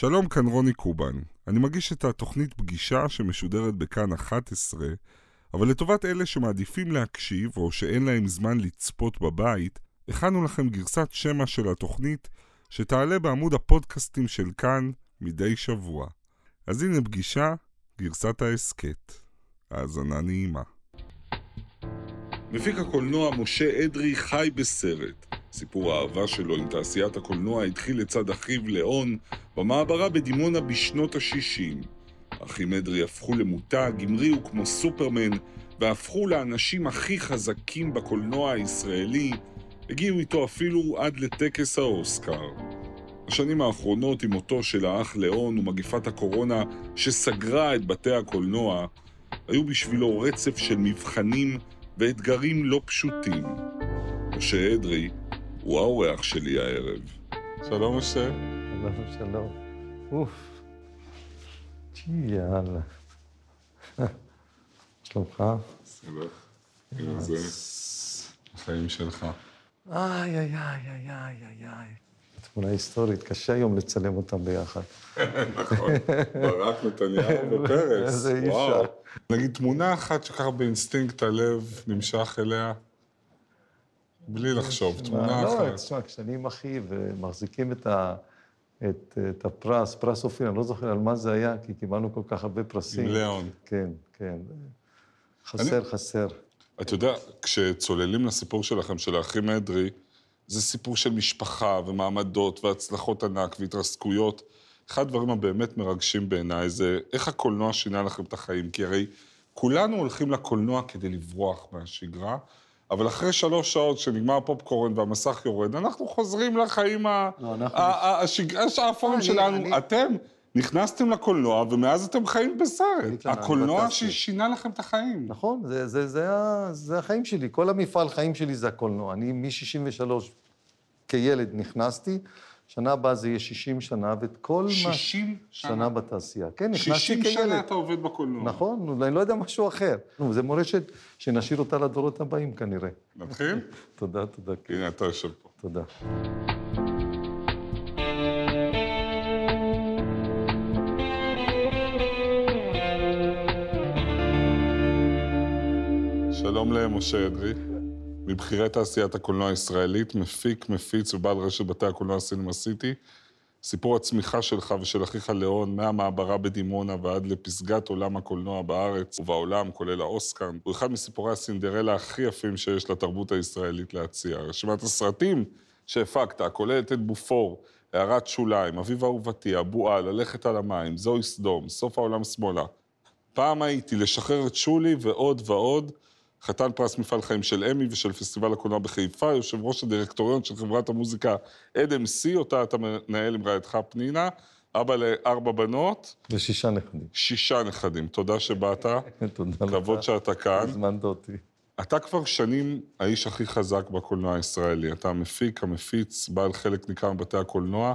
שלום, כאן רוני קובן. אני מגיש את התוכנית פגישה שמשודרת בכאן 11, אבל לטובת אלה שמעדיפים להקשיב או שאין להם זמן לצפות בבית, הכנו לכם גרסת שמע של התוכנית שתעלה בעמוד הפודקאסטים של כאן מדי שבוע. אז הנה פגישה, גרסת ההסכת. האזנה נעימה. מפיק הקולנוע משה אדרי חי בסרט. סיפור האהבה שלו עם תעשיית הקולנוע התחיל לצד אחיו ליאון במעברה בדימונה בשנות ה-60. אחים אדרי הפכו למותג, המריאו כמו סופרמן, והפכו לאנשים הכי חזקים בקולנוע הישראלי, הגיעו איתו אפילו עד לטקס האוסקר. השנים האחרונות עם מותו של האח ליאון ומגפת הקורונה שסגרה את בתי הקולנוע, היו בשבילו רצף של מבחנים ואתגרים לא פשוטים. משה אדרי הוא האורח שלי הערב. שלום, משה. שלום, שלום. אוף. יאללה. שלומך? בסדר. הנה זה החיים שלך. איי, איי, איי, איי, איי, איי, איי. תמונה היסטורית, קשה היום לצלם אותם ביחד. נכון. ברק, נתניהו ופרס. וואו. נגיד תמונה אחת שככה באינסטינקט הלב נמשך אליה, בלי לחשוב, תמונה לא, אחת. תשמע, כשאני עם אחי ומחזיקים את, ה, את, את הפרס, פרס אופיר, אני לא זוכר על מה זה היה, כי קיבלנו כל כך הרבה פרסים. עם ליאון. כן, כן. חסר, חסר. אתה יודע, כשצוללים לסיפור שלכם, של האחים אדרי, זה סיפור של משפחה ומעמדות והצלחות ענק והתרסקויות. אחד הדברים הבאמת מרגשים בעיניי זה איך הקולנוע שינה לכם את החיים. כי הרי כולנו הולכים לקולנוע כדי לברוח מהשגרה, אבל אחרי שלוש שעות שנגמר הפופקורן והמסך יורד, אנחנו חוזרים לחיים לא, האפורים שלנו. אתם נכנסתם לקולנוע ומאז אתם חיים בסרט. הקולנוע. ששינה לכם את החיים. נכון, זה, זה, זה, זה החיים שלי. כל המפעל חיים שלי זה הקולנוע. אני מ-63 כילד נכנסתי, שנה הבאה זה יהיה 60 שנה, ואת כל מה... 60 שנה. שנה בתעשייה. כן, נכנסתי 60 כילד. שנה אתה עובד בקולנוע. נכון, אני לא יודע משהו אחר. נו, זה מורשת שנשאיר אותה לדורות הבאים כנראה. נתחיל? תודה, תודה, הנה, אתה יושב פה. תודה. שלום למשה אדרי, מבכירי תעשיית הקולנוע הישראלית, מפיק, מפיץ ובעל רשת בתי הקולנוע סינמה סיטי. סיפור הצמיחה שלך ושל אחיך ליאון מהמעברה בדימונה ועד לפסגת עולם הקולנוע בארץ ובעולם, כולל האוסקר, הוא אחד מסיפורי הסינדרלה הכי יפים שיש לתרבות הישראלית להציע. רשימת הסרטים שהפקת, הכוללת את בופור, הערת שוליים, אביב אהובתי, הבועה, ללכת על המים, זוהי סדום, סוף העולם שמאלה. פעם הייתי לשחרר את שולי ועוד ועוד. חתן פרס מפעל חיים של אמי ושל פסטיבל הקולנוע בחיפה, יושב ראש הדירקטוריון של חברת המוזיקה ADMC, אותה אתה מנהל עם רעייתך פנינה, אבא לארבע בנות, ושישה נכדים. שישה נכדים. תודה שבאת, תודה לך. כבוד שאתה כאן. הזמנת אותי. אתה כבר שנים האיש הכי חזק בקולנוע הישראלי. אתה המפיק, המפיץ, בעל חלק ניכר מבתי הקולנוע.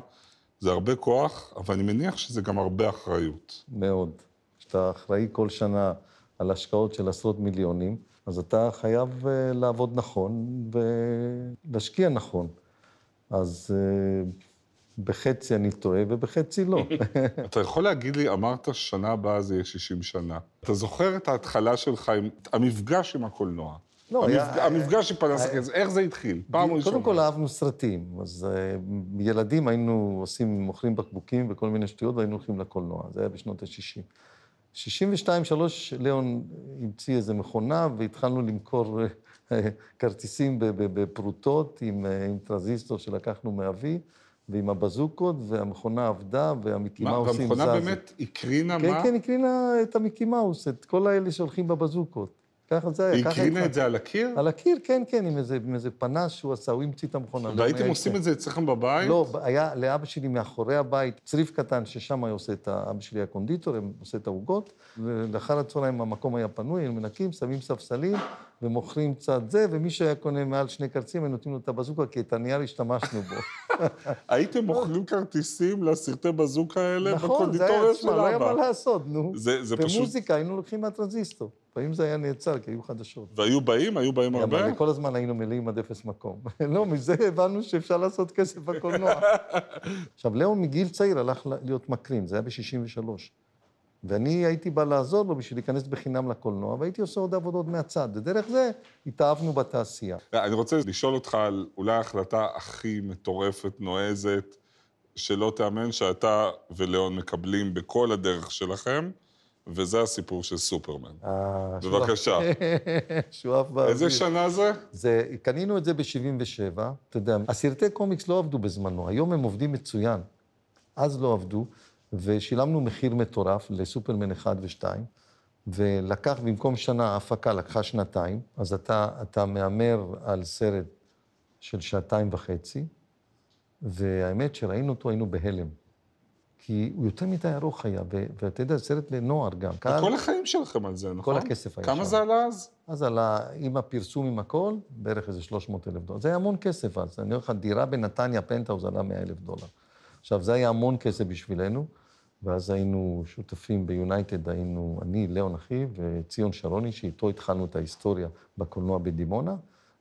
זה הרבה כוח, אבל אני מניח שזה גם הרבה אחריות. מאוד. כשאתה אחראי כל שנה על השקעות של עשרות מיליונים, אז אתה חייב אה, לעבוד נכון ולהשקיע נכון. אז אה, בחצי אני טועה ובחצי לא. אתה יכול להגיד לי, אמרת שנה הבאה זה יהיה 60 שנה. אתה זוכר את ההתחלה שלך עם... המפגש עם הקולנוע. לא, המפג... היה- המפגש עם פנס הכסף, איך זה התחיל? פעם ראשונה. קודם כל אהבנו סרטים. אז אה, ילדים היינו עושים, מוכרים בקבוקים וכל מיני שטויות והיינו הולכים לקולנוע. זה היה בשנות ה-60. 62, 3, ליאון המציא איזו מכונה והתחלנו למכור אה, כרטיסים בפרוטות עם, אה, עם טרנזיסטור שלקחנו מאבי ועם הבזוקות, והמכונה עבדה והמיקי מה, מאוסים זזו. והמכונה באמת הקרינה כן, מה? כן, הקרינה את המיקי מאוס, את כל האלה שהולכים בבזוקות. ככה זה היה. היא הקרינה. את זה על הקיר? על הקיר, כן, כן, עם איזה, עם איזה פנס שהוא עשה, הוא המציא את המכונה. והייתם עושים את זה אצלכם בבית? לא, היה לאבא שלי מאחורי הבית צריף קטן, ששם היה עושה את. אבא שלי היה קונדיטור, הם עושה את העוגות, ולאחר הצהריים המקום היה פנוי, היינו מנקים, שמים ספסלים, ומוכרים קצת זה, ומי שהיה קונה מעל שני כרטיסים, היו נותנים לו את הבזוקה, כי את הנייר השתמשנו בו. הייתם מוכרים כרטיסים לסרטי בזוקה האלה נכון, זה בקונדיטוריה של תשמע, לא היה מה אבא. לעשות, נו. זה, זה פשוט... ומוזיקה היינו לוקחים מהטרנזיסטור. לפעמים זה היה נעצר, כי היו חדשות. והיו באים? היו באים הרבה? אבל כל הזמן היינו מלאים עד אפס מקום. לא, מזה הבנו שאפשר לעשות כסף בקולנוע. עכשיו, לאון מגיל צעיר הלך להיות מקרין, זה היה ב-63. ואני הייתי בא לעזור לו בשביל להיכנס בחינם לקולנוע, והייתי עושה עוד עבודות מהצד. ודרך זה התאהבנו בתעשייה. אני רוצה לשאול אותך על אולי ההחלטה הכי מטורפת, נועזת, שלא תאמן, שאתה וליאון מקבלים בכל הדרך שלכם, וזה הסיפור של סופרמן. אה, בבקשה. שואף באוויר. איזה שנה זה? זה, קנינו את זה ב-77, אתה יודע, הסרטי קומיקס לא עבדו בזמנו, היום הם עובדים מצוין. אז לא עבדו, ושילמנו מחיר מטורף לסופרמן 1 ו-2, ולקח במקום שנה, ההפקה לקחה שנתיים, אז אתה, אתה מהמר על סרט של שעתיים וחצי, והאמת שראינו אותו, היינו בהלם. כי הוא יותר מדי ארוך היה, ואתה יודע, סרט לנוער גם. קהל- כל החיים שלכם על זה, נכון? הכסף היה כמה שם. זה עלה אז? אז עלה, עם הפרסום, עם הכל, בערך איזה 300 אלף דולר. זה היה המון כסף אז. אני אומר לך, דירה בנתניה, פנטהאוז, עלה 100 אלף דולר. עכשיו, זה היה המון כסף בשבילנו, ואז היינו שותפים ביונייטד, היינו אני, ליאון אחי, וציון שרוני, שאיתו התחלנו את ההיסטוריה בקולנוע בדימונה.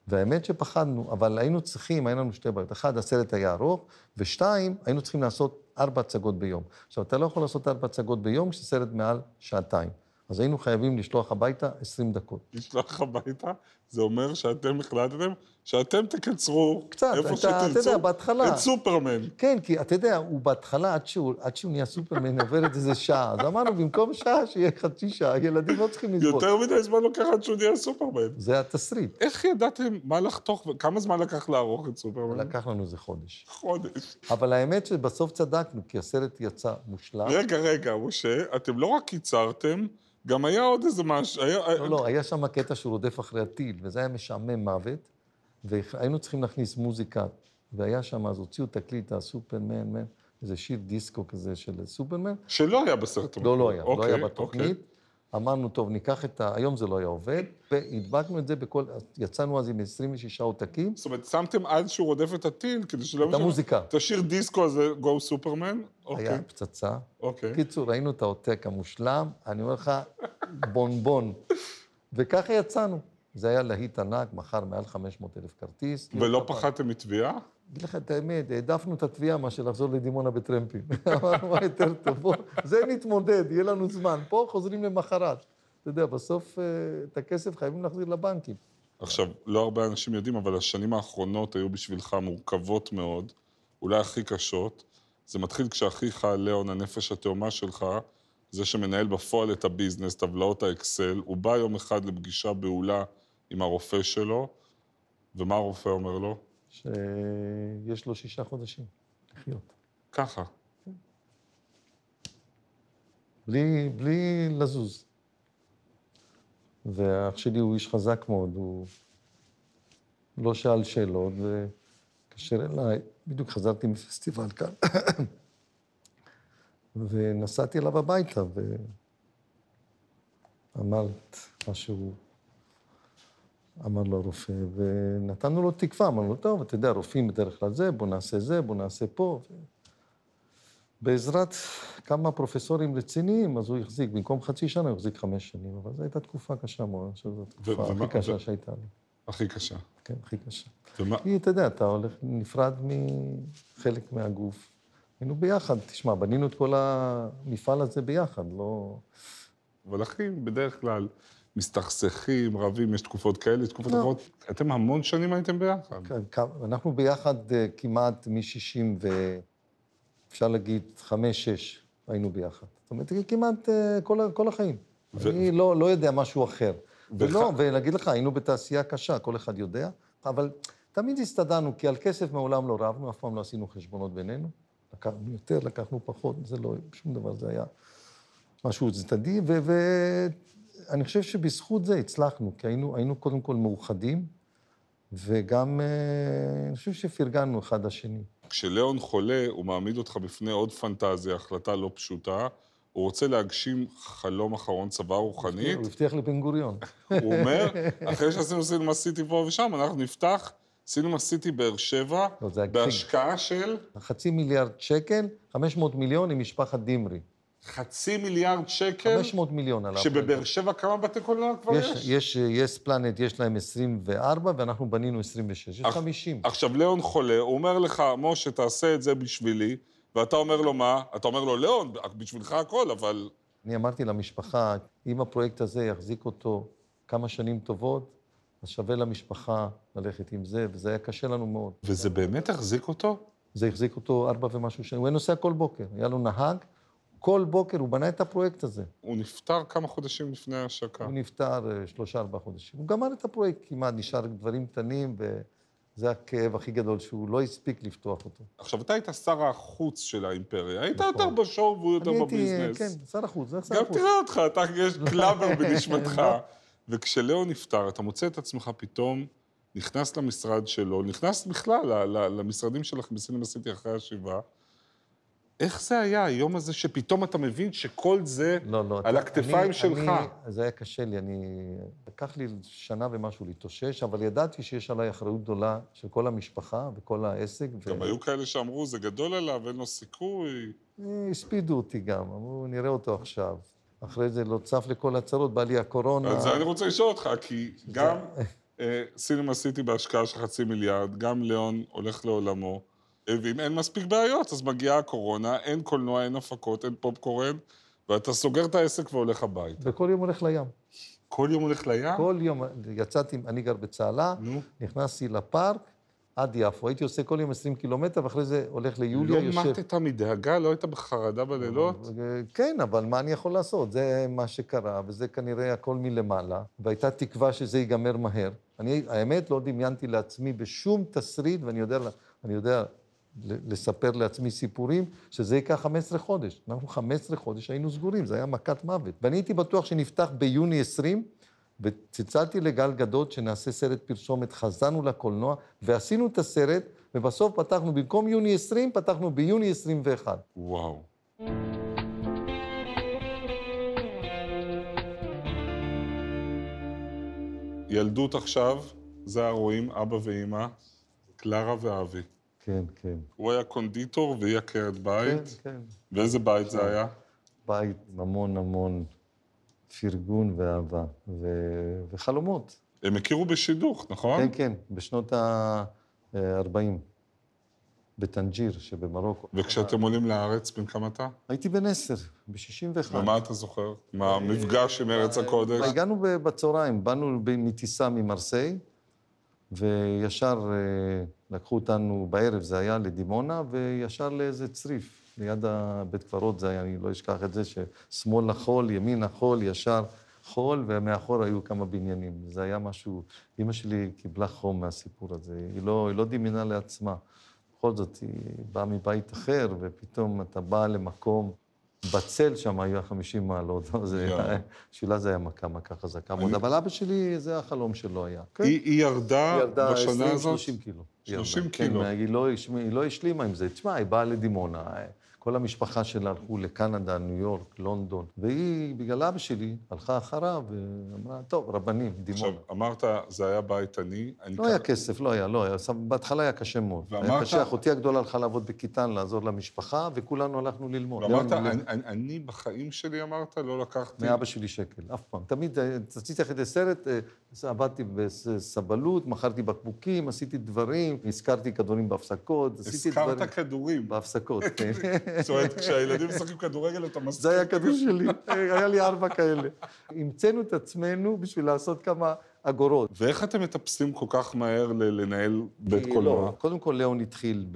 והאמת שפחדנו, אבל היינו צריכים, היה לנו שתי בעיות. אחד, הסרט היה ארוך, ושתיים, היינו צריכים לעשות ארבע הצגות ביום. עכשיו, אתה לא יכול לעשות ארבע הצגות ביום כשסרט מעל שעתיים. אז היינו חייבים לשלוח הביתה 20 דקות. לשלוח הביתה, זה אומר שאתם החלטתם שאתם תקצרו קצת, איפה אתה- אתה שתרצו יודע, בהתחלה- את סופרמן. כן, כי אתה יודע, הוא בהתחלה, עד שהוא, עד שהוא נהיה סופרמן, עוברת איזה שעה. אז אמרנו, במקום שעה, שיהיה חצי שעה, ילדים לא צריכים לסבול. יותר מדי זמן לוקח עד שהוא נהיה סופרמן. זה התסריט. איך ידעתם מה לחתוך, וכמה זמן לקח לערוך את סופרמן? לקח לנו איזה חודש. חודש. אבל האמת שבסוף צדקנו, כי הסרט יצא מושלם. רגע, רגע, משה, אתם לא רק קיצרתם, גם היה עוד איזה משהו, היה... לא, לא, היה שם קטע שהוא רודף אחרי הטיל, וזה היה משעמם מוות, והיינו צריכים להכניס מוזיקה, והיה שם, אז הוציאו תקליט, הסופרמן, מן, איזה שיר דיסקו כזה של סופרמן. שלא היה בסרט לא, לא היה, לא אוקיי, היה בתוכנית. אמרנו, טוב, ניקח את ה... היום זה לא היה עובד, והדבקנו את זה בכל... יצאנו אז עם 26 עותקים, זאת אומרת, שמתם עד שהוא רודף את הטיל, כדי שלא... את המוזיקה. את השיר דיסקו הזה, גו סופרמן? אוקיי, היה פצצה. אוקיי. קיצור, ראינו את העותק המושלם, אני אומר לך, בונבון. וככה יצאנו. זה היה להיט ענק, מכר מעל 500 אלף כרטיס. ולא פחדתם מתביעה? אגיד לך את האמת, העדפנו את התביעה מאשר לחזור לדימונה בטרמפים. אמרנו, מה יותר טוב? בוא, זה נתמודד, יהיה לנו זמן. פה חוזרים למחרת. אתה יודע, בסוף אה, את הכסף חייבים להחזיר לבנקים. עכשיו, לא הרבה אנשים יודעים, אבל השנים האחרונות היו בשבילך מורכבות מאוד, אולי הכי קשות. זה מתחיל כשאחיך, ליאון, הנפש התאומה שלך, זה שמנהל בפועל את הביזנס, טבלאות האקסל, הוא בא יום אחד לפגישה בהולה עם הרופא שלו, ומה הרופא אומר לו? שיש לו שישה חודשים לחיות. ככה. בלי, בלי לזוז. ואח שלי הוא איש חזק מאוד, הוא לא שאל שאלות, והתקשר אליי, בדיוק חזרתי מפסטיבל כאן, ונסעתי אליו הביתה, ואמרת מה שהוא אמר לו הרופא, ונתנו לו תקווה, אמרנו לו, טוב, אתה יודע, רופאים בדרך כלל זה, בוא נעשה זה, בוא נעשה פה. בעזרת כמה פרופסורים רציניים, אז הוא החזיק, במקום חצי שנה הוא החזיק חמש שנים, אבל זו הייתה תקופה קשה מאוד, אני חושב שזו התקופה ומה- הכי קשה ו- שהייתה לי. הכי קשה. כן, הכי קשה. ומה... כי אתה יודע, אתה הולך, נפרד מחלק מהגוף. היינו ביחד, תשמע, בנינו את כל המפעל הזה ביחד, לא... אבל אחים בדרך כלל מסתכסכים, רבים, יש תקופות כאלה, תקופות לא. אחרות. אתם המון שנים הייתם ביחד. כן, אנחנו ביחד אה, כמעט מ-60 ו... אפשר להגיד, חמש, שש, היינו ביחד. זאת אומרת, כמעט אה, כל, כל החיים. ו- אני לא, לא יודע משהו אחר. וח- ולא, ולהגיד לך, היינו בתעשייה קשה, כל אחד יודע, אבל תמיד הסתדרנו, כי על כסף מעולם לא רבנו, אף פעם לא עשינו חשבונות בינינו. לקחנו יותר, לקחנו פחות, זה לא, שום דבר, זה היה משהו צדדי, ואני חושב שבזכות זה הצלחנו, כי היינו, היינו קודם כל מאוחדים, וגם, אה, אני חושב שפרגנו אחד לשני. כשליאון חולה, הוא מעמיד אותך בפני עוד פנטזיה, החלטה לא פשוטה. הוא רוצה להגשים חלום אחרון, צבא רוחנית. הוא הבטיח לבן גוריון. הוא אומר, אחרי שעשינו סינמה סיטי פה ושם, אנחנו נפתח סינמה סיטי באר שבע, לא, בהשקעה של חצי מיליארד שקל, 500 מיליון עם משפחת דמרי. חצי מיליארד שקל, 500 מיליון על שבבאר שבע כמה בתי קולנוע כבר יש, יש? יש, יש פלנט, יש להם 24, ואנחנו בנינו 26. יש אך- 50. עכשיו, ליאון חולה, הוא אומר לך, משה, תעשה את זה בשבילי, ואתה אומר לו מה? אתה אומר לו, ליאון, בשבילך הכל, אבל... אני אמרתי למשפחה, אם הפרויקט הזה יחזיק אותו כמה שנים טובות, אז שווה למשפחה ללכת עם זה, וזה היה קשה לנו מאוד. וזה באמת החזיק אותו? זה החזיק אותו ארבע ומשהו שנים. הוא היה נוסע כל בוקר, היה לו נהג, כל בוקר הוא בנה את הפרויקט הזה. הוא נפטר כמה חודשים לפני ההשקה. הוא נפטר אה, שלושה, ארבעה חודשים. הוא גמר את הפרויקט כמעט, נשאר דברים קטנים, וזה הכאב הכי גדול, שהוא לא הספיק לפתוח אותו. עכשיו, אתה היית שר החוץ של האימפריה, היית נכון. יותר בשואו והוא יותר אני הייתי, בביזנס. כן, שר החוץ, זה שר גם החוץ. תראה אותך, אתה יש קלאבר בנשמתך. לא. וכשליאון נפטר, אתה מוצא את עצמך פתאום נכנס למשרד שלו, נכנס בכלל למשרדים שלכם בסינמה סיטי אחרי השבעה. איך זה היה, היום הזה שפתאום אתה מבין שכל זה לא, לא. על הכתפיים אני- שלך? אני, זה היה קשה לי, אני... לקח לי שנה ומשהו להתאושש, אבל ידעתי שיש עליי אחריות גדולה של כל המשפחה וכל העסק. ו- גם היו כאלה שאמרו, זה גדול עליו, אין לו סיכוי. אה, הספידו אותי גם, אמרו, נראה אותו עכשיו. אחרי זה לא צף לכל הצרות, בא לי הקורונה. זה אני רוצה לשאול אותך, כי גם אה, סינמה סיטי בהשקעה של חצי מיליארד, גם ליאון הולך לעולמו, ואם אין מספיק בעיות, אז מגיעה הקורונה, אין קולנוע, אין הפקות, אין פופקורן, ואתה סוגר את העסק והולך הביתה. וכל יום הולך לים. כל יום הולך לים? כל יום, יצאתי, אני גר בצהלה, נו. נכנסתי לפארק עד יפו. הייתי עושה כל יום 20 קילומטר, ואחרי זה הולך ליוליה, לא יושב... מתת מדאגה? לא היית בחרדה בלילות? כן, אבל מה אני יכול לעשות? זה מה שקרה, וזה כנראה הכל מלמעלה, והייתה תקווה שזה ייגמר מהר. אני, האמת, לא דמיינתי לעצמי בשום תסריט, ואני יודע, אני יודע לספר לעצמי סיפורים, שזה ייקח 15 חודש. אנחנו 15 חודש היינו סגורים, זה היה מכת מוות. ואני הייתי בטוח שנפתח ביוני 20, וצלצלתי לגל גדות שנעשה סרט פרסומת, חזרנו לקולנוע, ועשינו את הסרט, ובסוף פתחנו, במקום יוני 20, פתחנו ביוני 21. וואו. ילדות עכשיו, זה הרואים, אבא ואימא, קלרה ואבי. כן, כן. הוא היה קונדיטור והיא עקרת כן, בית. כן. ואיזה בית זה היה? בית עם המון המון פרגון ואהבה, ו... וחלומות. הם הכירו בשידוך, נכון? כן, כן, בשנות ה-40, בטנג'יר שבמרוקו. וכשאתם עולים לארץ, בן כמה אתה? הייתי בן עשר, ב-61. ומה אתה זוכר? מה המפגש עם ארץ הקודש? הגענו בצהריים, באנו מטיסה ממרסיי, וישר אה, לקחו אותנו בערב, זה היה לדימונה, וישר לאיזה צריף. ליד הבית קברות זה היה, אני לא אשכח את זה, ששמאל לחול, ימין החול, ישר חול, ומאחור היו כמה בניינים. זה היה משהו, אימא שלי קיבלה חום מהסיפור הזה, היא לא, היא לא דמיינה לעצמה. בכל זאת, היא באה מבית אחר, ופתאום אתה בא למקום, בצל שם היה 50 מעלות, בשבילה זה היה מכה, מכה חזקה מאוד. אבל אבא שלי, זה החלום שלו היה. כן. היא היא ירדה בשנה 20, הזאת? 30 קילו. היא 30 ירדה. קילו. כן, היא לא, השמ- היא לא השלימה עם זה. תשמע, היא באה לדימונה, כל המשפחה שלה הלכו לקנדה, ניו יורק, לונדון, והיא, בגלל אבא שלי, הלכה אחריו ואמרה, טוב, רבנים, דימונה. עכשיו, אמרת, זה היה בית עני. אני לא היה כסף, לא היה, לא היה. בהתחלה היה קשה מאוד. היה ואמרת- קשה, אחותי הגדולה הלכה לעבוד בכיתן, לעזור למשפחה, וכולנו הלכנו ללמוד. ואמרת, ליאון- אני- אני אני בחיים שלי, אמרת, לא לקחתי... מאבא שלי שקל, אף פעם. תמיד אה, רציתי ללכת לסרט, אה, עבדתי בסבלות, מכרתי בקבוקים, עשיתי דברים, הזכרתי כדורים בהפסקות, עשיתי דברים. הזכרת כדורים. בהפסקות, כן. זאת אומרת, כשהילדים משחקים כדורגל, אתה מסכים. זה היה כדור שלי, היה לי ארבע כאלה. המצאנו את עצמנו בשביל לעשות כמה אגורות. ואיך אתם מטפסים כל כך מהר לנהל בית קולנוע? לא, קודם כל, ליאון התחיל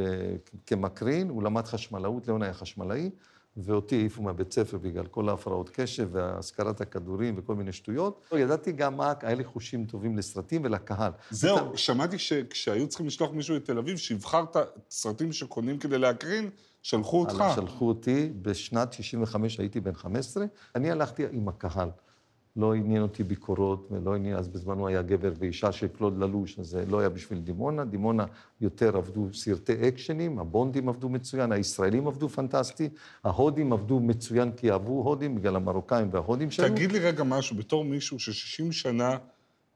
כמקרין, הוא למד חשמלאות, ליאון היה חשמלאי, ואותי העיפו מהבית ספר בגלל כל ההפרעות קשב והשכרת הכדורים וכל מיני שטויות. לא, ידעתי גם מה, היה לי חושים טובים לסרטים ולקהל. זהו, שמעתי שכשהיו צריכים לשלוח מישהו לתל אביב, שיבחר את הסרטים שקונים כדי להקרין, שלחו אותך. שלחו אותי, בשנת 65 הייתי בן 15, אני הלכתי עם הקהל. לא עניין אותי ביקורות, ולא עניין, אז בזמנו היה גבר ואישה של קלוד ללוש, אז זה לא היה בשביל דימונה. דימונה יותר עבדו סרטי אקשנים, הבונדים עבדו מצוין, הישראלים עבדו פנטסטי, ההודים עבדו מצוין כי אהבו הודים, בגלל המרוקאים וההודים שלנו. תגיד לי רגע משהו, בתור מישהו ש-60 שנה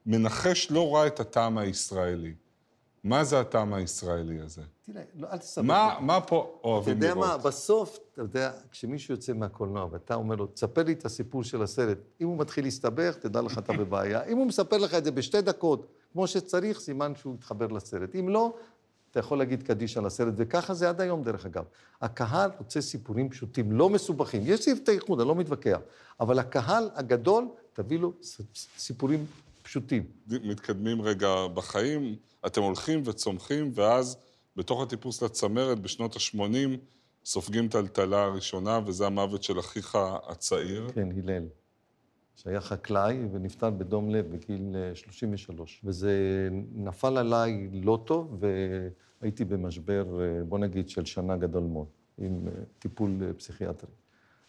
מנחש לא רע את הטעם הישראלי. מה זה הטעם הישראלי הזה? תראה, לא, אל תסבך מה. מה פה אתה אוהבים יודע לראות? מה, בסוף, אתה יודע, כשמישהו יוצא מהקולנוע ואתה אומר לו, תספר לי את הסיפור של הסרט, אם הוא מתחיל להסתבך, תדע לך, אתה בבעיה. אם הוא מספר לך את זה בשתי דקות, כמו שצריך, סימן שהוא יתחבר לסרט. אם לא, אתה יכול להגיד קדיש על הסרט, וככה זה עד היום, דרך אגב. הקהל רוצה סיפורים פשוטים, לא מסובכים. יש סרטי איחוד, אני לא מתווכח, אבל הקהל הגדול, תביא לו סיפורים פשוטים. מתקדמים רגע בחיים, אתם הולכים וצומחים, ואז בתוך הטיפוס לצמרת בשנות ה-80 סופגים טלטלה הראשונה, וזה המוות של אחיך הצעיר. כן, הלל, שהיה חקלאי ונפטר בדום לב בגיל אה, 33. וזה נפל עליי לא טוב, והייתי במשבר, אה, בוא נגיד, של שנה גדול מאוד, עם אה, טיפול אה, פסיכיאטרי.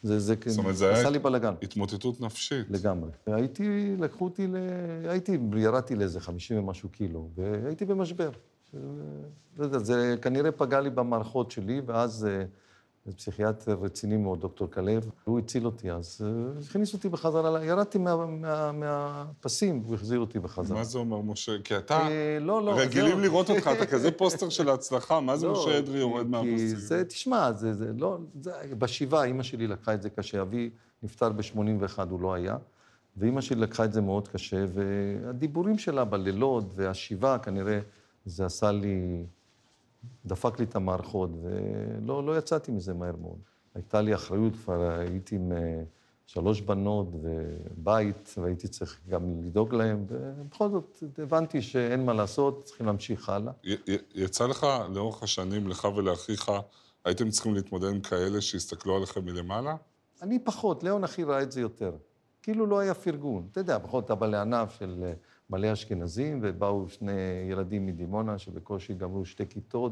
זה, זה זאת אומרת, זה עשה היה לי בלאגן. התמוטטות נפשית. לגמרי. הייתי, לקחו אותי ל... הייתי, ירדתי לאיזה 50 ומשהו קילו, והייתי במשבר. לא יודע, זה כנראה פגע לי במערכות שלי, ואז איזה פסיכיאטר רציני מאוד, דוקטור כלב, הוא הציל אותי, אז אה, הכניס אותי בחזרה, ירדתי מה, מה, מהפסים, והוא החזיר אותי בחזרה. מה זה אומר, משה? כי אתה... אה, לא, לא, רגילים. לראות אותך, אתה כזה פוסטר של ההצלחה, מה זה לא, משה אדרי יורד כי מהפסים? זה, תשמע, זה, זה לא, זה, בשבעה אימא שלי לקחה את זה קשה, אבי נפטר ב-81, הוא לא היה, ואימא שלי לקחה את זה מאוד קשה, והדיבורים שלה בלילות והשבעה, כנראה זה עשה לי, דפק לי את המערכות, ולא לא יצאתי מזה מהר מאוד. הייתה לי אחריות, כבר הייתי עם אה, שלוש בנות ובית, והייתי צריך גם לדאוג להם, ובכל זאת הבנתי שאין מה לעשות, צריכים להמשיך הלאה. י- י- יצא לך לאורך השנים, לך ולאחיך, הייתם צריכים להתמודד עם כאלה שהסתכלו עליכם מלמעלה? אני פחות, ליאון אחי ראה את זה יותר. כאילו לא היה פרגון. אתה יודע, בכל זאת אתה בא לענף של אה, מלא אשכנזים, ובאו שני ילדים מדימונה שבקושי גמרו שתי כיתות,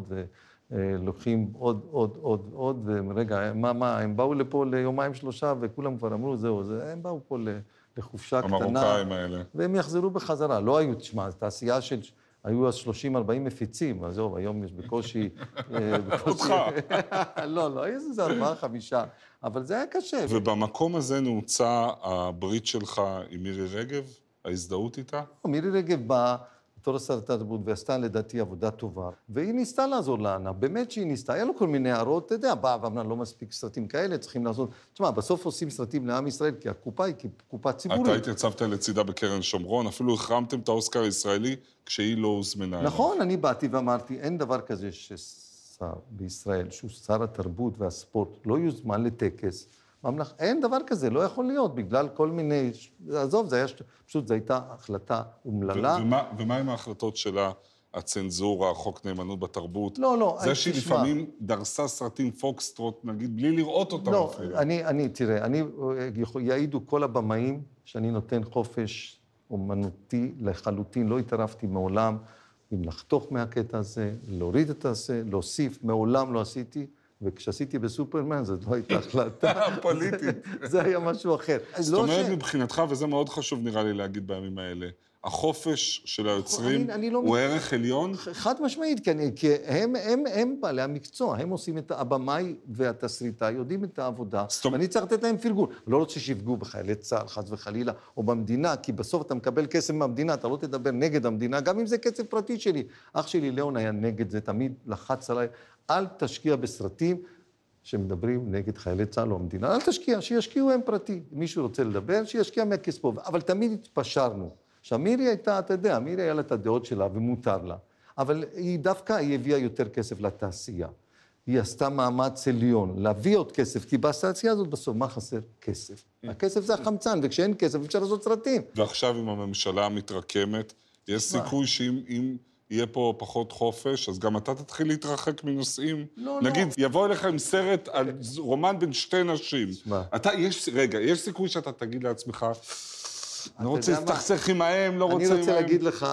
ולוקחים עוד, עוד, עוד, עוד, ורגע, מה, מה, הם באו לפה ליומיים שלושה, וכולם כבר אמרו, זהו, זה, הם באו פה ל- לחופשה קטנה. המרוקאים האלה. והם יחזרו בחזרה. לא היו, תשמע, תעשייה של... היו אז 30-40 מפיצים, עזוב, היום יש בקושי... אה, בקושי- אותך. לא, לא, איזה ארבעה, חמישה. אבל זה היה קשה. ובמקום הזה נעוצה הברית שלך עם מירי רגב, ההזדהות איתה? מירי רגב באה בתור שרת התרבות ועשתה לדעתי עבודה טובה, והיא ניסתה לעזור לענף, באמת שהיא ניסתה. היה לו כל מיני הערות, אתה יודע, באה ואמרה, לא מספיק סרטים כאלה, צריכים לעשות... תשמע, בסוף עושים סרטים לעם ישראל, כי הקופה היא קופה אתה ציבורית. התייצבת לצידה בקרן שומרון, אפילו החרמתם את האוסקר הישראלי כשהיא לא הוזמנה. נכון, אני באתי ואמרתי, אין דבר כזה ששר בישראל, שהוא שר התרבות והספורט, לא יוזמן לטקס. ממלכ... אין דבר כזה, לא יכול להיות, בגלל כל מיני... עזוב, זה היה... פשוט זו הייתה החלטה אומללה. ומה- ומה עם ההחלטות שלה, הצנזורה, חוק נאמנות בתרבות? לא, לא, זה אני- שהיא תשמע. לפעמים דרסה סרטים פוקסטרוט, נגיד, בלי לראות אותם לא, אפילו. אני, אני, תראה, אני, יכול- יעידו כל הבמאים שאני נותן חופש אומנותי לחלוטין, לא התערבתי מעולם אם לחתוך מהקטע הזה, להוריד את הזה, להוסיף, מעולם לא עשיתי, וכשעשיתי בסופרמן זאת לא הייתה החלטה. פוליטית. זה, היה משהו אחר. זאת לא אומרת, ש- מבחינתך, וזה מאוד חשוב נראה לי להגיד בימים האלה, החופש של היוצרים אני- אני לא הוא מת- ערך עליון? חד משמעית, כי, אני, כי הם, הם, הם בעלי המקצוע, הם עושים את, הבמאי והתסריטאי יודעים את העבודה, אומרת- ואני צריך לתת להם פרגון. לא רוצה שיפגעו בחיילי צה"ל, חס וחלילה, או במדינה, כי בסוף אתה מקבל כסף מהמדינה, אתה לא תדבר נגד המדינה, גם אם זה כסף פרטי שלי. אח שלי ליאון היה נגד זה, תמיד לחץ עליי, אל תשקיע בסרטים שמדברים נגד חיילי צה"ל או המדינה, אל תשקיע, שישקיעו הם פרטי. מישהו רוצה לדבר, שישקיע מהכספו, אבל תמיד התפשרנו. עכשיו, מירי הייתה, אתה יודע, מירי היה לה את הדעות שלה ומותר לה, אבל היא דווקא, היא הביאה יותר כסף לתעשייה. היא עשתה מאמץ עליון להביא עוד כסף, כי בתעשייה הזאת בסוף, מה חסר? כסף. הכסף זה החמצן, וכשאין כסף אפשר לעשות סרטים. ועכשיו עם הממשלה המתרקמת, יש סיכוי שאם אם יהיה פה פחות חופש, אז גם אתה תתחיל להתרחק מנושאים? לא, נגיד, לא. יבוא אליך עם סרט על רומן בין שתי נשים. תשמע. אתה, יש, רגע, יש סיכוי שאתה תגיד לעצמך, אני רוצה? להסתכסך עם האם, לא רוצה אני עם האם. רוצה להגיד לך,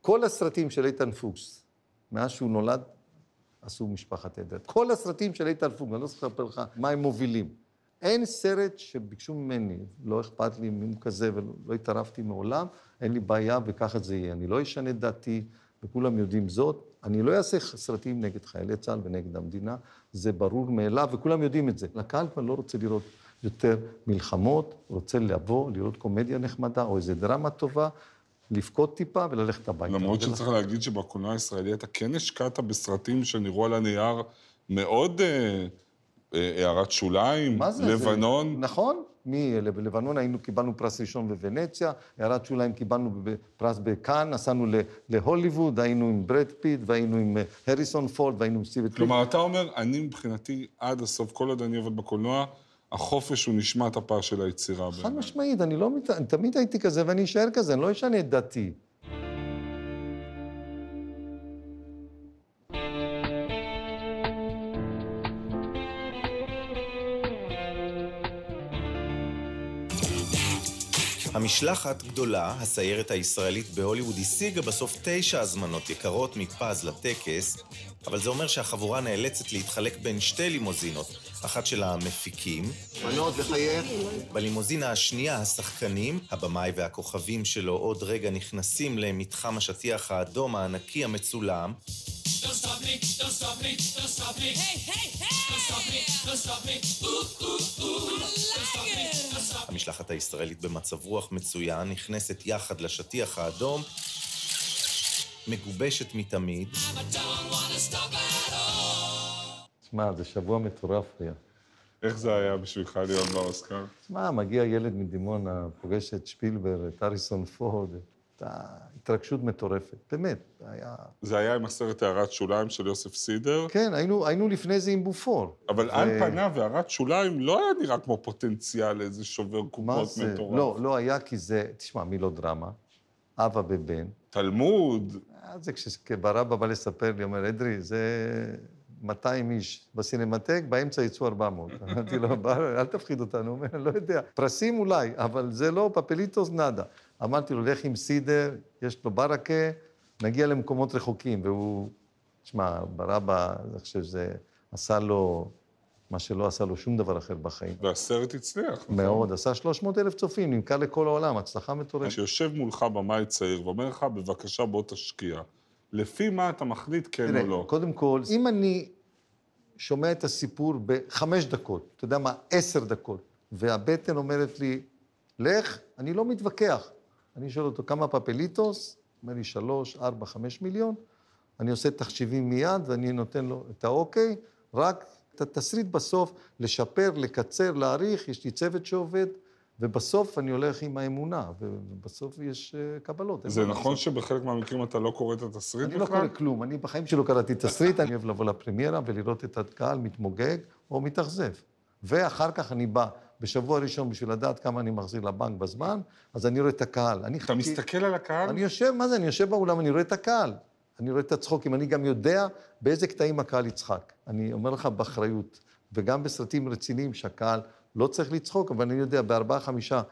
כל הסרטים של איתן פוקס, מאז שהוא נולד, עשו משפחת עדר. כל הסרטים של איתן פוקס, אני לא צריך לספר לך מה הם מובילים. אין סרט שביקשו ממני, לא אכפת לי אם הוא כזה ולא התערבתי מעולם, אין לי בעיה וככה זה יהיה. אני לא אשנה את דעתי, וכולם יודעים זאת. אני לא אעשה סרטים נגד חיילי צה"ל ונגד המדינה, זה ברור מאליו, וכולם יודעים את זה. לקהל כבר לא רוצה לראות יותר מלחמות, רוצה לבוא, לראות קומדיה נחמדה או איזה דרמה טובה, לבכות טיפה וללכת הביתה. למרות שצריך להגיד שבקולנוע הישראלי אתה כן השקעת בסרטים שנראו על הנייר מאוד אה, אה, הערת שוליים, מה זה? לבנון. זה, נכון. מלבנון היינו, קיבלנו פרס ראשון בוונציה, הערת שוליים קיבלנו פרס בכאן, נסענו להוליווד, היינו עם ברד פיט, והיינו עם אה, הריסון פורד, והיינו עם סטיבן כלומר, אתה אומר, אני מבחינתי, עד הסוף, כל עוד אני עובד בקולנוע, החופש הוא נשמת אפה של היצירה. חד משמעית, אני לא... מת... תמיד הייתי כזה ואני אשאר כזה, אני לא אשנה את דעתי. המשלחת גדולה, הסיירת הישראלית בהוליווד השיגה בסוף תשע הזמנות יקרות מפז לטקס, אבל זה אומר שהחבורה נאלצת להתחלק בין שתי לימוזינות, אחת של המפיקים, מנות וחייך. בלימוזינה השנייה השחקנים, הבמאי והכוכבים שלו עוד רגע נכנסים למתחם השטיח האדום הענקי המצולם, Don't stop me, don't stop me, don't stop me. Hey, hey, hey! Don't stop me, don't stop me. Ooh, ooh, ooh. Don't stop me, don't stop me. המשלחת הישראלית במצב רוח מצוין, נכנסת יחד לשטיח האדום, מגובשת מתמיד. תשמע, זה שבוע מטורף היה. איך זה היה בשבילך להיות באוסקר? תשמע, מגיע ילד מדימונה, פוגש את שפילבר, את אריסון פורד, התרגשות מטורפת, באמת, היה... זה היה עם הסרט הערת שוליים של יוסף סידר? כן, היינו, היינו לפני זה עם בופור. אבל ו... על פניו, הערת שוליים לא היה נראה כמו פוטנציאל לאיזה שובר קופות מטורף. לא, לא היה כי זה, תשמע, מילודרמה, אבא ובן. תלמוד. זה כשברבא בא לספר לי, אומר, אדרי, זה 200 איש בסינמטק, באמצע יצאו 400. אמרתי לו, אל תפחיד אותנו, הוא אומר, לא יודע. פרסים אולי, אבל זה לא פפליטוס נאדה. אמרתי לו, לך עם סידר, יש לו ברכה, נגיע למקומות רחוקים. והוא, תשמע, ברבא, אני חושב שזה עשה לו מה שלא עשה לו שום דבר אחר בחיים. והסרט הצליח. נכון? מאוד, עשה 300 אלף צופים, נמכר לכל העולם, הצלחה מטורפת. כשיושב מולך במאי צעיר ואומר לך, בבקשה, בוא תשקיע, לפי מה אתה מחליט כן תראה, או לא? קודם כל, אם אני שומע את הסיפור בחמש דקות, אתה יודע מה, עשר דקות, והבטן אומרת לי, לך, אני לא מתווכח. אני שואל אותו, כמה פפליטוס? אומר לי, שלוש, ארבע, חמש מיליון. אני עושה תחשיבים מיד ואני נותן לו את האוקיי, רק את התסריט בסוף, לשפר, לקצר, להאריך, יש לי צוות שעובד, ובסוף אני הולך עם האמונה, ובסוף יש uh, קבלות. זה נכון בסוף. שבחלק מהמקרים אתה לא קורא את התסריט בכלל? אני לא קורא כלום, אני בחיים שלא קראתי תסריט, אני אוהב לבוא לפרמיירה ולראות את הקהל מתמוגג או מתאכזב. ואחר כך אני בא בשבוע הראשון בשביל לדעת כמה אני מחזיר לבנק בזמן, אז אני רואה את הקהל. אני אתה חכי... מסתכל על הקהל? אני יושב, מה זה, אני יושב באולם, אני רואה את הקהל. אני רואה את הצחוקים, אני גם יודע באיזה קטעים הקהל יצחק. אני אומר לך באחריות, וגם בסרטים רציניים שהקהל לא צריך לצחוק, אבל אני יודע, בארבעה, חמישה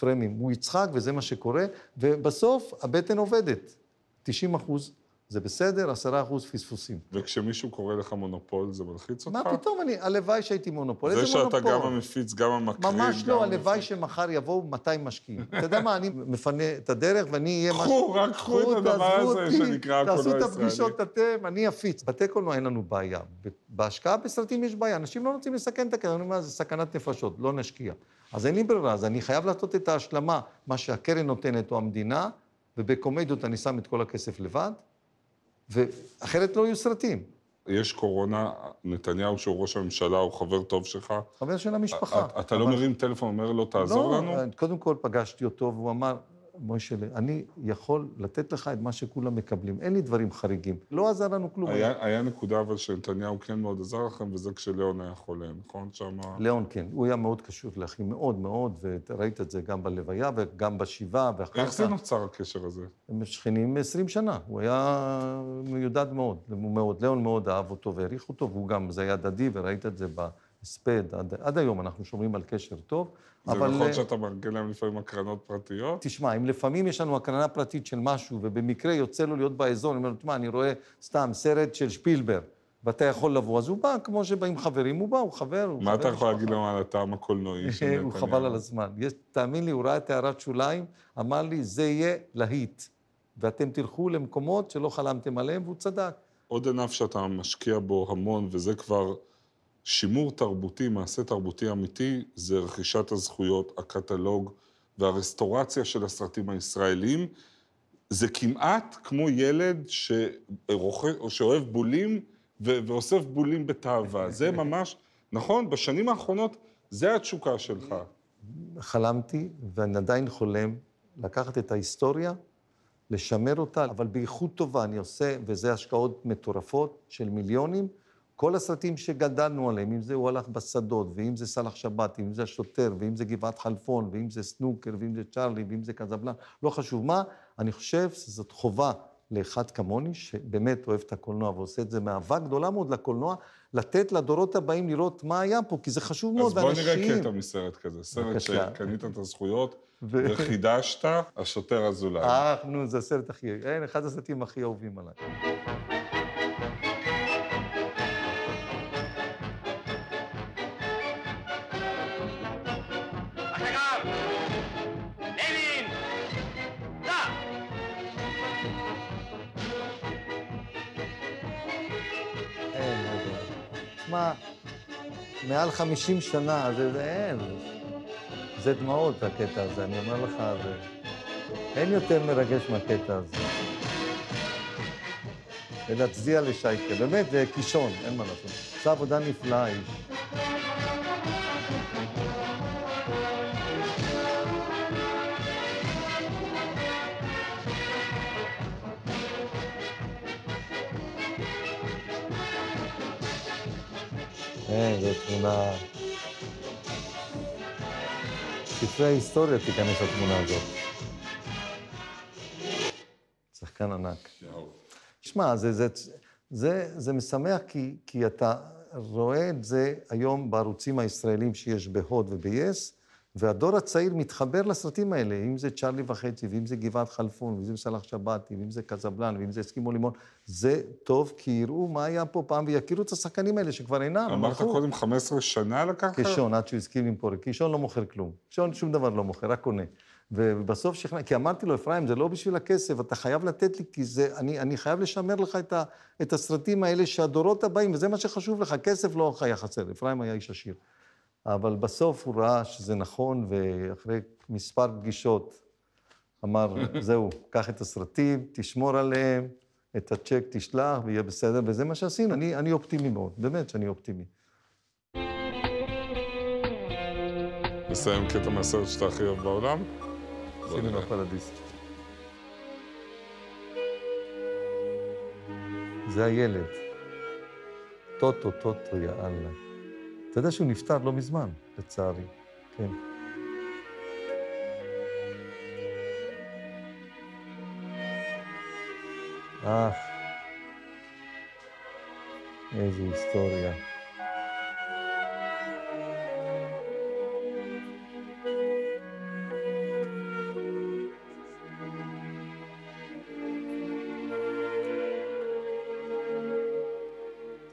פרמים הוא יצחק, וזה מה שקורה, ובסוף הבטן עובדת. 90 אחוז זה בסדר, עשרה אחוז פספוסים. וכשמישהו קורא לך מונופול, זה מלחיץ אותך? מה פתאום, אני, הלוואי שהייתי מונופול. מונופול? זה שאתה גם המפיץ, גם המקריא, ממש לא, הלוואי שמחר יבואו 200 משקיעים. אתה יודע מה, אני מפנה את הדרך ואני אהיה. קחו, רק קחו את הדבר הזה שנקרא הקולנוע הישראלי. תעשו את הפגישות אתם, אני אפיץ. בתי קולנוע אין לנו בעיה. בהשקעה בסרטים יש בעיה. אנשים לא רוצים לסכן את הקרן, אני אומר, זה סכנת נפשות, לא נשקיע. אז אין לי ברירה, אז אני חייב לעשות את ההשלמה, מה שהקרן נותנת או המדינה, ובקומדיות אני שם את כל הכסף לבד. ואחרת לא יהיו סרטים. יש קורונה, נתניהו שהוא ראש הממשלה, הוא חבר טוב שלך. חבר של המשפחה. אתה לא מרים טלפון, אומר לו, תעזור לנו? לא, קודם כל פגשתי אותו, והוא אמר, מוישה, אני יכול לתת לך את מה שכולם מקבלים. אין לי דברים חריגים. לא עזר לנו כלום. היה, היה נקודה אבל שנתניהו כן מאוד עזר לכם, וזה כשליאון היה חולה, נכון? שם... ליאון כן. הוא היה מאוד קשור לאחים, מאוד מאוד, וראית את זה גם בלוויה וגם בשבעה, ואחר כך... איך זה נוצר הקשר הזה? הם שכנים 20 שנה. הוא היה מיודד מאוד, מאוד. ליאון מאוד אהב אותו והעריך אותו, והוא גם, זה היה הדדי, וראית את זה ב... הספד, עד, עד היום אנחנו שומרים על קשר טוב. זה אבל... נכון שאתה מארגן להם לפעמים הקרנות פרטיות? תשמע, אם לפעמים יש לנו הקרנה פרטית של משהו, ובמקרה יוצא לו להיות באזור, אני אומר לו, תשמע, אני רואה סתם סרט של שפילבר, ואתה יכול לבוא, אז הוא בא, כמו שבאים חברים, הוא בא, הוא חבר, הוא מה חבר אתה יכול. להגיד לנו על הטעם הקולנועי של נתניהו? הוא חבל על הזמן. יש, תאמין לי, הוא ראה את הערת שוליים, אמר לי, זה יהיה להיט. ואתם תלכו למקומות שלא חלמתם עליהם, והוא צדק. עוד ענף שאתה משקיע בו המון, וזה כבר שימור תרבותי, מעשה תרבותי אמיתי, זה רכישת הזכויות, הקטלוג והרסטורציה של הסרטים הישראלים. זה כמעט כמו ילד שרוכ... או שאוהב בולים ו... ואוסף בולים בתאווה. זה ממש, נכון, בשנים האחרונות זה התשוקה שלך. חלמתי, ואני עדיין חולם, לקחת את ההיסטוריה, לשמר אותה, אבל באיכות טובה אני עושה, וזה השקעות מטורפות של מיליונים. כל הסרטים שגדלנו עליהם, אם זה הוא הלך בשדות, ואם זה סאלח שבתי, ואם זה השוטר, ואם זה גבעת חלפון, ואם זה סנוקר, ואם זה צ'ארלי, ואם זה קזבלן, לא חשוב מה, אני חושב שזאת חובה לאחד כמוני, שבאמת אוהב את הקולנוע ועושה את זה מאהבה גדולה מאוד לקולנוע, לתת לדורות הבאים לראות מה היה פה, כי זה חשוב מאוד, אז בוא נראה ואנשים... קטע מסרט כזה. סרט. שקנית את הזכויות ו- וחידשת, השוטר אזולאי. אה, נו, זה הסרט הכי... אין, אחד הסרטים הכי אהובים עליי. מעל 50 שנה, זה, זה אין. זה דמעות, הקטע הזה, אני אומר לך, זה... אין יותר מרגש מהקטע הזה. ולהצדיע לשייקה, באמת, זה קישון, אין מה לעשות. עשה עבודה נפלאה, איש. כן, זו תמונה... ספרי ההיסטוריה תיכנס לתמונה הזאת. שחקן ענק. שמע, זה, זה, זה, זה משמח כי, כי אתה רואה את זה היום בערוצים הישראלים שיש בהוט וב-yes, והדור הצעיר מתחבר לסרטים האלה, אם זה צ'ארלי וחצי, ואם זה גבעת חלפון, ואם זה סלאח שבתי, ואם זה קזבלן, ואם זה אסקימו לימון, זה טוב, כי יראו מה היה פה פעם ויכירו את השחקנים האלה שכבר אינם. אמרת. קודם 15 שנה לקח לך? קישון, עד שהוא הסכים למכור. קישון לא מוכר כלום. קישון שום דבר לא מוכר, רק קונה. ובסוף שכנע, כי אמרתי לו, אפרים, זה לא בשביל הכסף, אתה חייב לתת לי, כי זה, אני, אני חייב לשמר לך את, ה, את הסרטים האלה שהדורות הבאים, וזה מה שחשוב לך, כסף לא היה חסר, אפרים היה איש עשיר. אבל בסוף הוא ראה שזה נכון, ואחרי מספר פגישות אמר, זהו, קח את הסרטים, תשמור עליהם, את הצ'ק תשלח, ויהיה בסדר, וזה מה שעשינו. אני, אני אופטימי מאוד, באמת שאני אופטימי. נסיים קטע מהסרט שאתה הכי אוהב בעולם? בוא סינמה נראה. פרדיס. זה הילד. טוטו, טוטו, יא אללה. אתה יודע שהוא נפטר לא מזמן, לצערי. כן. אך, איזו היסטוריה.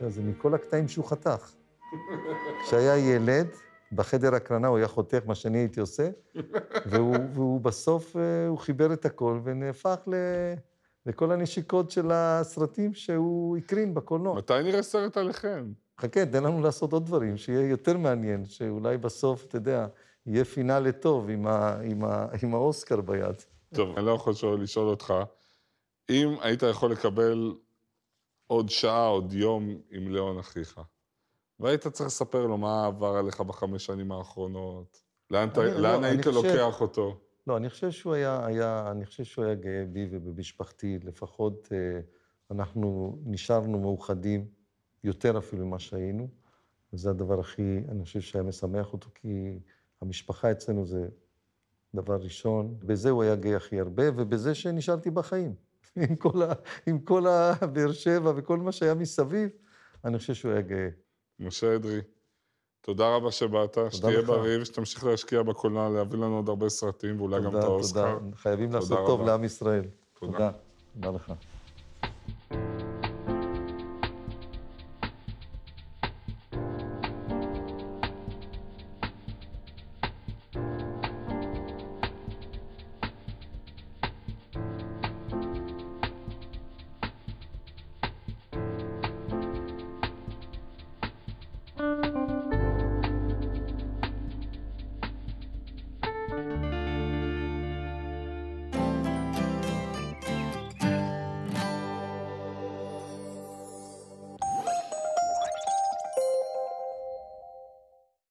זה מכל הקטעים שהוא חתך. כשהיה ילד, בחדר הקרנה הוא היה חותך מה שאני הייתי עושה, והוא, והוא בסוף, אה, הוא חיבר את הכל ונהפך ל, לכל הנשיקות של הסרטים שהוא הקרין בקולנוע. מתי נראה סרט עליכם? חכה, תן לנו לעשות עוד דברים, שיהיה יותר מעניין, שאולי בסוף, אתה יודע, יהיה פינאלה טוב עם, ה, עם, ה, עם האוסקר ביד. טוב, אני לא יכול שלא לשאול אותך, אם היית יכול לקבל עוד שעה, עוד יום עם ליאון אחיך, והיית צריך לספר לו מה עבר עליך בחמש שנים האחרונות, לאן, אני- לא, לאן היית חושב- לוקח אותו? לא, אני חושב שהוא היה, היה, אני חושב שהוא היה גאה בי ובמשפחתי, לפחות אה, אנחנו נשארנו מאוחדים, יותר אפילו ממה שהיינו, וזה הדבר הכי, אני חושב שהיה משמח אותו, כי המשפחה אצלנו זה דבר ראשון, בזה הוא היה גאה הכי הרבה, ובזה שנשארתי בחיים. עם כל, ה, עם כל הבאר שבע וכל מה שהיה מסביב, אני חושב שהוא היה גאה. משה אדרי, תודה רבה שבאת, שתהיה. בריא ושתמשיך להשקיע בקולנוע, להביא לנו עוד הרבה סרטים ואולי גם את תודה, האוסקר. תודה. חייבים תודה לעשות טוב. לעם ישראל. תודה. תודה. תודה לך.